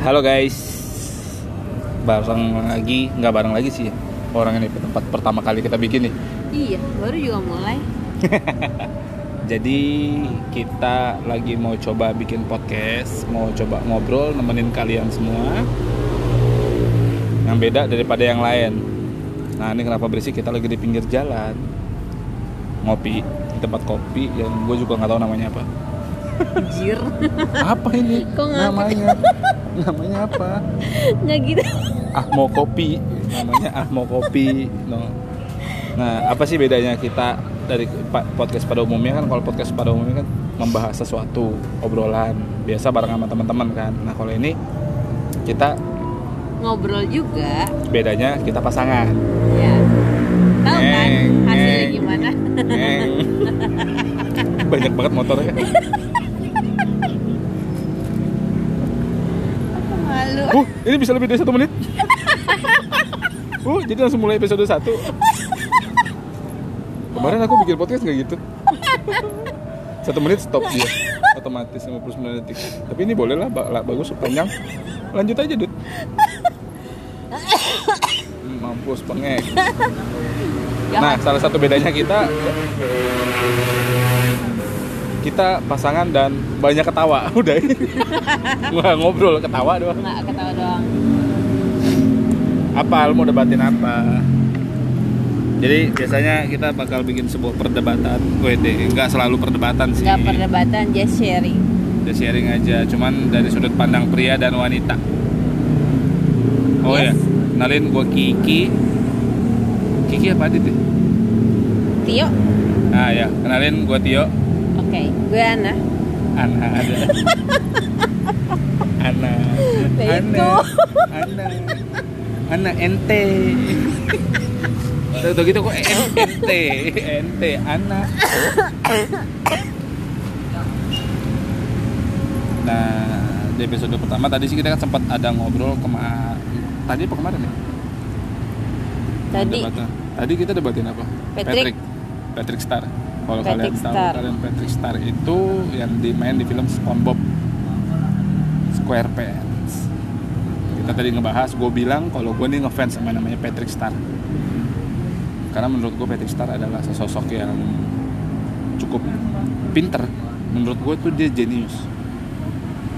Halo guys, bareng lagi, nggak bareng lagi sih. Orang ini tempat pertama kali kita bikin nih. Iya, baru juga mulai. Jadi kita lagi mau coba bikin podcast, mau coba ngobrol nemenin kalian semua. Yang beda daripada yang lain. Nah ini kenapa berisik? Kita lagi di pinggir jalan, ngopi di tempat kopi yang gue juga nggak tahu namanya apa. Anjir. Apa ini? Kok namanya? namanya apa? Nggak gitu. Ahmo Kopi namanya Ahmo Kopi no. nah apa sih bedanya kita dari podcast pada umumnya kan kalau podcast pada umumnya kan membahas sesuatu obrolan biasa bareng sama teman-teman kan nah kalau ini kita Ngobrol juga. bedanya kita pasangan Ya. Tahu kan hasilnya gimana? Ngeng. banyak banget motornya uh ini bisa lebih dari satu menit? Uh jadi langsung mulai episode 1 kemarin aku bikin podcast nggak gitu? Satu menit stop dia. Otomatis 59 detik. Tapi ini boleh lah, ba- lah, bagus panjang. Lanjut aja dud Hmm, mampus pengek nah salah satu bedanya kita kita pasangan dan banyak ketawa. Udah nggak ngobrol ketawa doang. Nggak ketawa doang. apa lu mau debatin apa? Jadi biasanya kita bakal bikin sebuah perdebatan. WD nggak selalu perdebatan sih. Nggak perdebatan, just sharing. Udah sharing aja. Cuman dari sudut pandang pria dan wanita. Oh ya Yes. kenalin gue Kiki. Kiki apa Adit ya? Tio, nah ya. Kenalin gue Tio. Gue Ana. Ana ada Ana Ana Bego. Ana Ana ente Tuh, gitu kok en- ente ente Ana Nah di episode pertama tadi sih kita kan sempat ada ngobrol kema tadi apa kemarin ya? Tadi Debatnya. Tadi kita debatin apa? Patrick. Patrick Star. Kalau kalian tahu Star. kalian Patrick Star itu yang dimain di film SpongeBob SquarePants. Kita tadi ngebahas, gue bilang kalau gue nih ngefans sama namanya Patrick Star. Karena menurut gue Patrick Star adalah sosok yang cukup pinter. Menurut gue tuh dia jenius.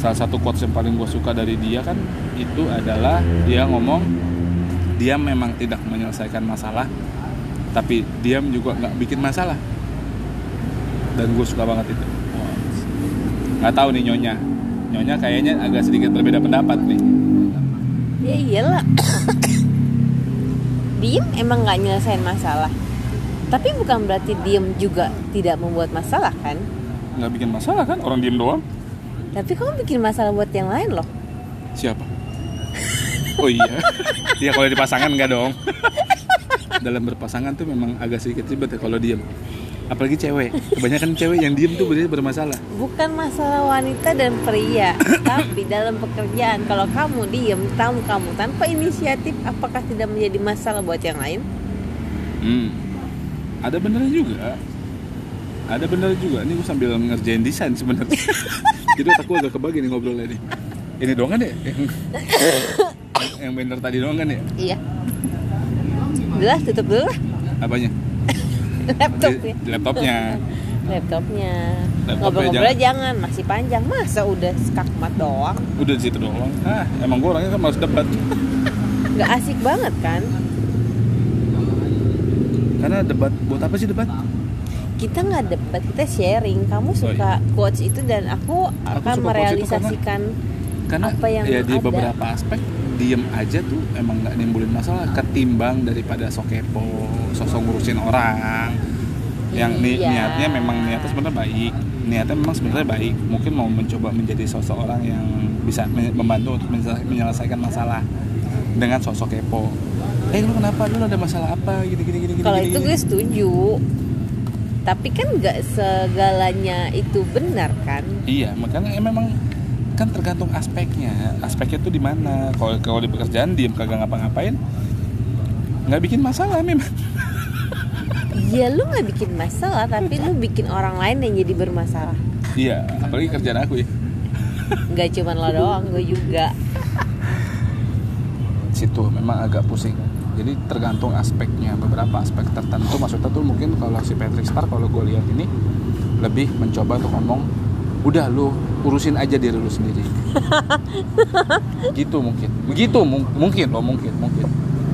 Salah satu quotes yang paling gue suka dari dia kan itu adalah dia ngomong dia memang tidak menyelesaikan masalah tapi diam juga nggak bikin masalah dan gue suka banget itu. Nggak tahu nih nyonya. Nyonya kayaknya agak sedikit berbeda pendapat nih. Ya iyalah. diem emang nggak nyelesain masalah. Tapi bukan berarti diem juga tidak membuat masalah kan? nggak bikin masalah kan? Orang diem doang. Tapi kamu bikin masalah buat yang lain loh. siapa? Oh iya. Dia kalau di pasangan nggak dong. Dalam berpasangan tuh memang agak sedikit ribet ya kalau diem apalagi cewek kebanyakan cewek yang diem tuh berarti bermasalah Bukan masalah wanita dan pria, tapi dalam pekerjaan kalau kamu diem, tamu kamu tanpa inisiatif, apakah tidak menjadi masalah buat yang lain? Hmm. Ada benernya juga. Ada bener juga. Ini gue sambil ngerjain desain sebenarnya. Jadi gue agak kebagi nih ngobrolnya nih. Ini doang kan ya? Yang, yang bener tadi doang kan ya? Iya. Udah, tutup dulu Apanya? laptopnya. Di laptopnya. Laptopnya. Laptopnya Ngobrol-ngobrol jangan, masih panjang. Masa udah skakmat doang? Udah situ doang. Ah, emang gue orangnya kan malas debat. Nggak asik banget kan? Karena debat buat apa sih debat? Kita nggak debat, kita sharing. Kamu suka quotes itu dan aku akan quotes itu merealisasikan Karena Apa yang ya di ada? beberapa aspek diem aja tuh emang nggak nimbulin masalah ketimbang daripada sok kepo, sosok ngurusin orang yang ni- Iya. niatnya memang niatnya sebenarnya baik niatnya memang sebenarnya baik mungkin mau mencoba menjadi sosok orang yang bisa me- membantu untuk menyelesa- menyelesaikan masalah dengan sosok kepo eh lu kenapa lu ada masalah apa gini gini gini Kalau itu gini. gue setuju. Tapi kan nggak segalanya itu benar kan? Iya, makanya ya memang kan tergantung aspeknya. Aspeknya tuh di mana. Kalau kalau di pekerjaan diem kagak ngapa-ngapain, nggak bikin masalah memang. Iya lu nggak bikin masalah tapi lu bikin orang lain yang jadi bermasalah. Iya, apalagi kerjaan aku ya. nggak cuman lo doang gue juga situ memang agak pusing jadi tergantung aspeknya beberapa aspek tertentu maksudnya tuh mungkin kalau si Patrick Star kalau gue lihat ini lebih mencoba untuk ngomong udah lu urusin aja diri lu sendiri. Gitu mungkin. Begitu mung- mungkin loh mungkin mungkin.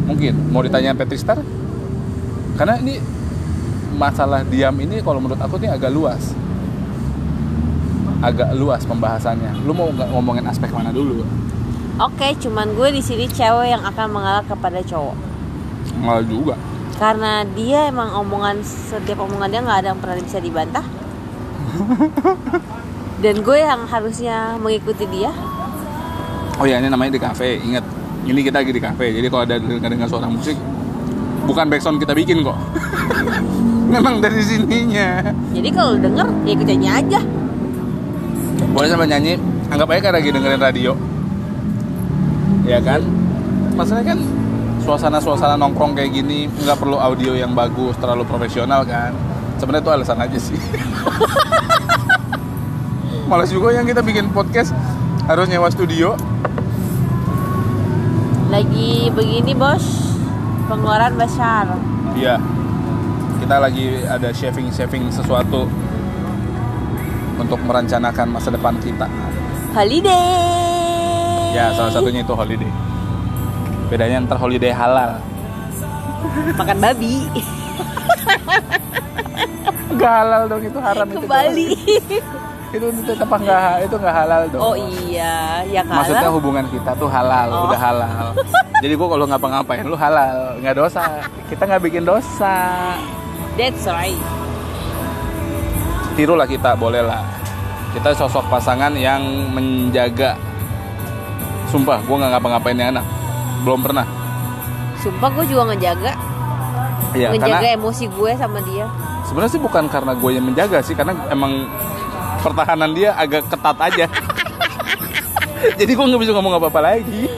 Mungkin. Mau ditanya Patrick Star? Karena ini masalah diam ini kalau menurut aku nih agak luas. Agak luas pembahasannya. Lu mau nggak ngomongin aspek mana dulu? Oke cuman gue di sini cewek yang akan mengalah kepada cowok. Nggak juga. Karena dia emang omongan setiap omongan dia nggak ada yang pernah bisa dibantah dan gue yang harusnya mengikuti dia Oh ya ini namanya di kafe. Ingat, ini kita lagi di kafe. Jadi kalau ada dengar dengar suara musik, bukan backsound kita bikin kok. Memang dari sininya. jadi kalau denger ya ikut nyanyi aja Boleh sambil nyanyi. Anggap aja kayak lagi dengerin radio. Ya kan? Masalahnya kan suasana-suasana nongkrong kayak gini nggak perlu audio yang bagus, terlalu profesional kan. Sebenarnya itu alasan aja sih. Malas juga yang kita bikin podcast harus nyewa studio. lagi begini bos pengeluaran besar Iya. Kita lagi ada shaving-shaving sesuatu untuk merencanakan masa depan kita. holiday Ya, salah satunya itu holiday. Bedanya ntar holiday halal. makan babi Gak halal dong itu haram ke itu. Bali Itu tetap nggak itu nggak halal dong. oh iya ya Maksudnya kalau hubungan kita tuh halal, Oh. udah halal. Jadi gua kalau ngapa-ngapain lu halal, nggak dosa. Kita nggak bikin dosa. that's right Tirulah kita, boleh lah. Kita sosok pasangan yang menjaga. Sumpah, gua nggak ngapa-ngapain yang anak. Belum pernah. sumpah gue juga ngejaga Iya, ngejaga karena emosi gue sama dia sebenarnya sih bukan karena gue yang menjaga sih, karena emang pertahanan dia agak ketat aja. Jadi gue nggak bisa ngomong apa-apa lagi.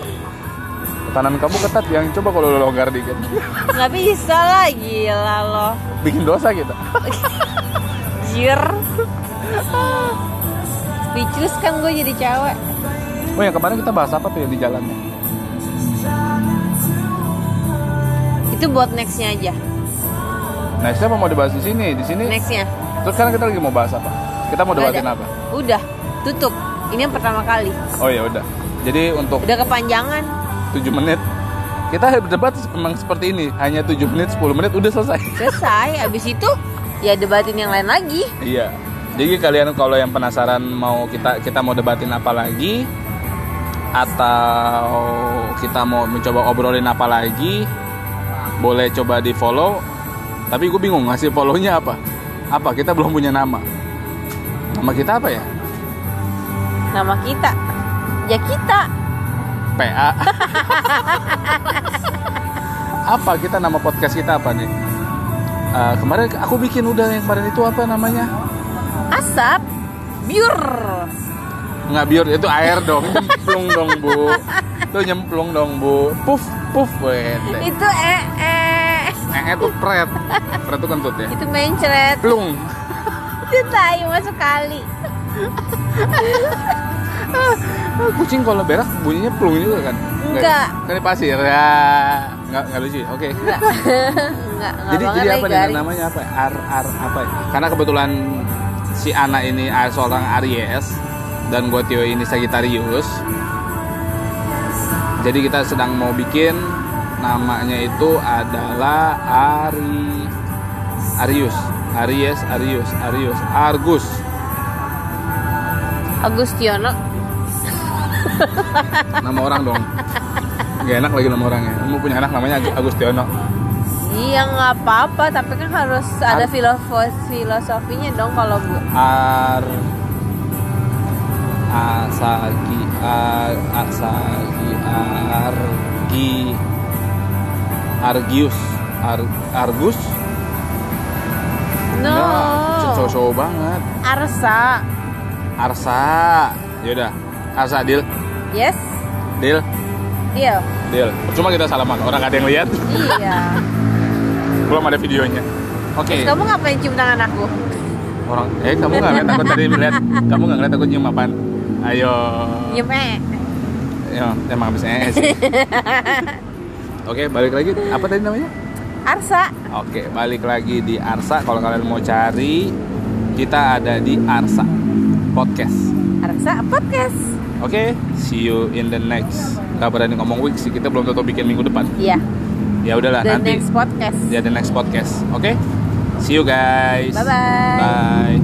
Pertahanan kamu ketat yang coba kalau lo longgar dikit, nggak bisa lah gila lo bikin dosa kita. jir speechless kan gue jadi cewek Oh yang kemarin kita bahas apa tuh ya di jalannya? itu buat nextnya aja Nah, siapa mau dibahas di sini? Di sini. nextnya Terus sekarang kita lagi mau bahas apa? Kita mau debatin apa? udah tutup ini yang pertama kali Oh ya udah. Jadi untuk udah kepanjangan 7 menit kita berdebat memang seperti ini, hanya 7 menit, 10 menit udah selesai. selesai abis itu ya debatin yang lain lagi Iya. Jadi kalian kalau yang penasaran mau kita kita mau debatin apa lagi atau kita mau mencoba obrolin apa lagi, boleh coba di follow. Tapi gue bingung ngasih follownya apa? Apa? Kita belum punya nama. Nama kita apa ya? nama kita ya kita PA. apa kita nama podcast kita apa nih? Eh, kemarin aku bikin udah yang kemarin itu apa namanya? asap biur Nggak biar itu air dong, nyemplung dong bu. Itu nyemplung dong bu. Puff puff wete. itu eh eh Eh itu pret. Pret itu kentut ya. itu mencret Plung. Itu tai masuk kali Kucing kalau berak bunyinya plung juga kan? Enggak. Kan di pasir ya. Nggak nggak lucu. Oke. enggak enggak enggak Jadi jadi apa nih namanya apa? Ar ar apa? ya? Karena kebetulan si Ana ini ah, seorang Aries dan gue Tio ini Sagittarius. Jadi kita sedang mau bikin namanya itu adalah Ari Arius, Aries, Arius, Arius, Argus. Agustiono Nama orang dong. Gak enak lagi nama orangnya. Mau punya anak namanya Ag- Agustiono. iya nggak apa-apa tapi kan harus ada Ar- filosofi filosofinya dong kalau gue Ar Asagi Ar Asagi Argi Argius Ar, Argus no. Enggak, cowok banget. Arsa. Arsa. Yaudah. Arsa deal yes. Deal iya. Deal Cuma kita salaman. Orang gak ada yang lihat. Iya. Belum ada videonya. Oke. Terus kamu ngapain cium tangan aku? Orang Eh kamu gak lihat Aku tadi lihat Kamu gak ngeliat aku nyium apaan? Ayo. Diem eh. Ya, emang habis ee sih. Oke, balik lagi. Apa tadi namanya? Arsa. Oke, balik lagi di Arsa. Kalau kalian mau cari, kita ada di Arsa Podcast. Arsa podcast. Oke, see you in the next. Gak berani ngomong week sih, kita belum tentu bikin minggu depan. Iya. Ya udahlah, The nanti next podcast. ya the next podcast. Oke, see you guys. Bye-bye. Bye.